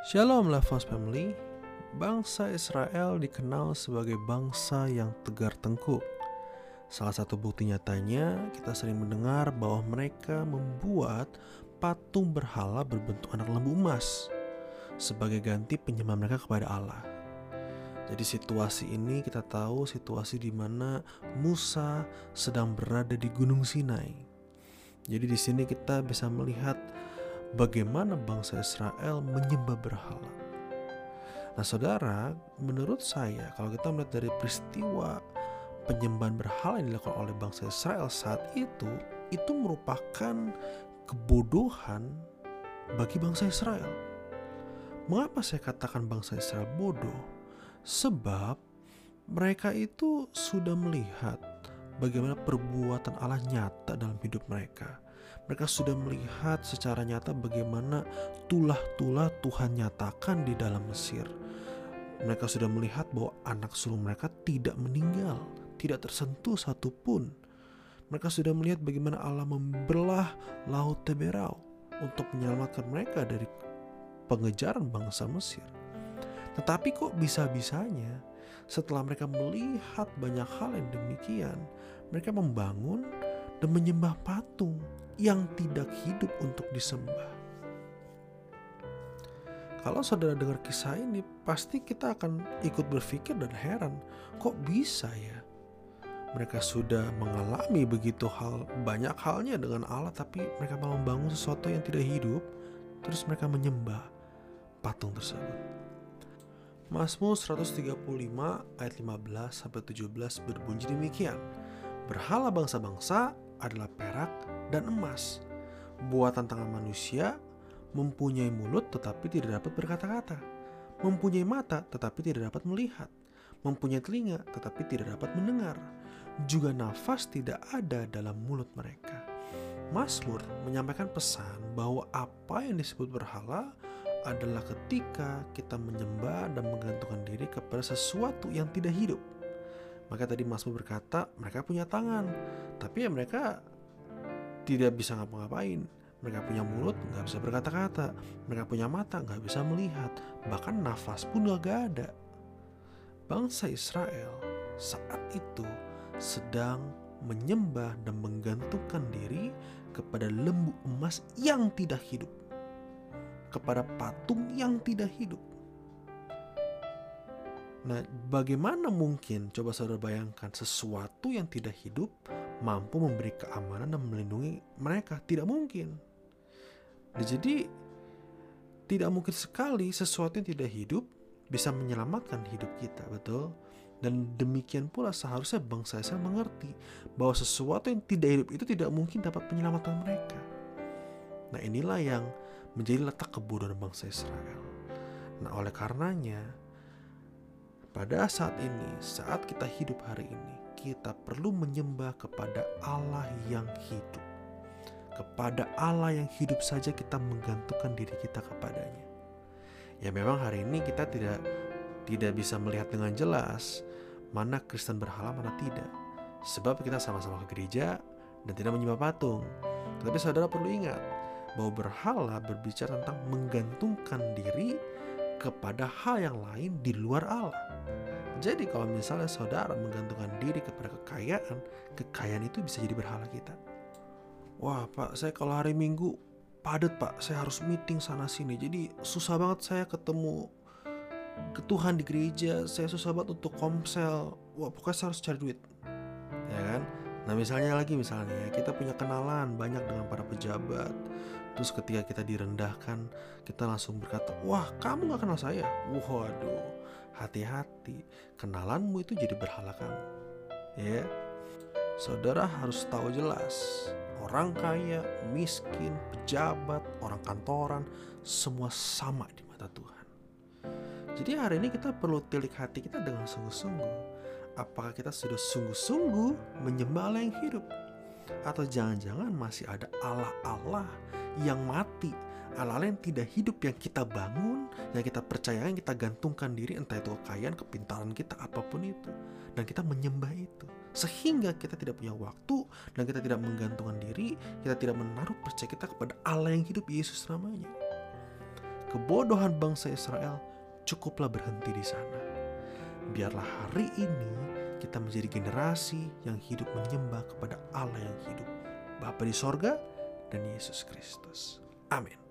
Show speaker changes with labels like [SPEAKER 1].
[SPEAKER 1] Shalom Levos Family. Bangsa Israel dikenal sebagai bangsa yang tegar tengkuk. Salah satu bukti nyatanya kita sering mendengar bahwa mereka membuat patung berhala berbentuk anak lembu emas Sebagai ganti penyembah mereka kepada Allah. Jadi situasi ini kita tahu situasi di mana Musa sedang berada di Gunung Sinai. Jadi di sini kita bisa melihat bagaimana bangsa Israel menyembah berhala. Nah, saudara, menurut saya, kalau kita melihat dari peristiwa penyembahan berhala yang dilakukan oleh bangsa Israel saat itu, itu merupakan kebodohan bagi bangsa Israel. Mengapa saya katakan bangsa Israel bodoh? Sebab mereka itu sudah melihat bagaimana perbuatan Allah nyata dalam hidup mereka mereka sudah melihat secara nyata bagaimana tulah-tulah Tuhan nyatakan di dalam Mesir. Mereka sudah melihat bahwa anak sulung mereka tidak meninggal, tidak tersentuh satupun. Mereka sudah melihat bagaimana Allah membelah Laut Teberau untuk menyelamatkan mereka dari pengejaran bangsa Mesir. Tetapi kok bisa-bisanya setelah mereka melihat banyak hal yang demikian, mereka membangun dan menyembah patung yang tidak hidup untuk disembah. Kalau saudara dengar kisah ini, pasti kita akan ikut berpikir dan heran, kok bisa ya? Mereka sudah mengalami begitu hal banyak halnya dengan Allah, tapi mereka malah membangun sesuatu yang tidak hidup, terus mereka menyembah patung tersebut. Mazmur 135 ayat 15 sampai 17 berbunyi demikian. Berhala bangsa-bangsa adalah perak dan emas. Buatan tangan manusia mempunyai mulut tetapi tidak dapat berkata-kata, mempunyai mata tetapi tidak dapat melihat, mempunyai telinga tetapi tidak dapat mendengar, juga nafas tidak ada dalam mulut mereka. Mazmur menyampaikan pesan bahwa apa yang disebut berhala adalah ketika kita menyembah dan menggantungkan diri kepada sesuatu yang tidak hidup. Maka tadi Mazmur berkata mereka punya tangan, tapi ya mereka tidak bisa ngapa-ngapain. Mereka punya mulut nggak bisa berkata-kata, mereka punya mata nggak bisa melihat, bahkan nafas pun nggak ada. Bangsa Israel saat itu sedang menyembah dan menggantungkan diri kepada lembu emas yang tidak hidup, kepada patung yang tidak hidup. Nah, bagaimana mungkin coba saudara bayangkan sesuatu yang tidak hidup mampu memberi keamanan dan melindungi mereka. Tidak mungkin. Nah, jadi tidak mungkin sekali sesuatu yang tidak hidup bisa menyelamatkan hidup kita, betul? Dan demikian pula seharusnya bangsa Israel mengerti bahwa sesuatu yang tidak hidup itu tidak mungkin dapat menyelamatkan mereka. Nah inilah yang menjadi letak kebodohan bangsa Israel. Nah oleh karenanya, pada saat ini, saat kita hidup hari ini, kita perlu menyembah kepada Allah yang hidup. Kepada Allah yang hidup saja kita menggantungkan diri kita kepadanya. Ya memang hari ini kita tidak tidak bisa melihat dengan jelas mana Kristen berhala mana tidak. Sebab kita sama-sama ke gereja dan tidak menyembah patung. Tetapi saudara perlu ingat bahwa berhala berbicara tentang menggantungkan diri kepada hal yang lain di luar Allah. Jadi kalau misalnya saudara menggantungkan diri kepada kekayaan, kekayaan itu bisa jadi berhala kita. Wah pak, saya kalau hari minggu padat pak, saya harus meeting sana sini. Jadi susah banget saya ketemu ke Tuhan di gereja, saya susah banget untuk komsel. Wah pokoknya saya harus cari duit. Ya kan? Nah misalnya lagi misalnya kita punya kenalan banyak dengan para pejabat. Terus ketika kita direndahkan, kita langsung berkata, wah kamu gak kenal saya. Waduh, hati-hati. Kenalanmu itu jadi berhala kamu. Ya. Saudara harus tahu jelas orang kaya miskin pejabat orang kantoran semua sama di mata Tuhan. Jadi hari ini kita perlu tilik hati kita dengan sungguh-sungguh. Apakah kita sudah sungguh-sungguh menyembah Allah yang hidup atau jangan-jangan masih ada Allah-Allah yang mati hal-hal yang tidak hidup yang kita bangun, yang kita percaya, yang kita gantungkan diri, entah itu kekayaan, kepintaran kita, apa pun itu. Dan kita menyembah itu. Sehingga kita tidak punya waktu dan kita tidak menggantungkan diri, kita tidak menaruh percaya kita kepada Allah yang hidup, Yesus namanya. kebodohan bangsa Israel cukuplah berhenti di sana. Biarlah hari ini kita menjadi generasi yang hidup menyembah kepada Allah yang hidup, Bapa di sorga dan Yesus Kristus. Amin.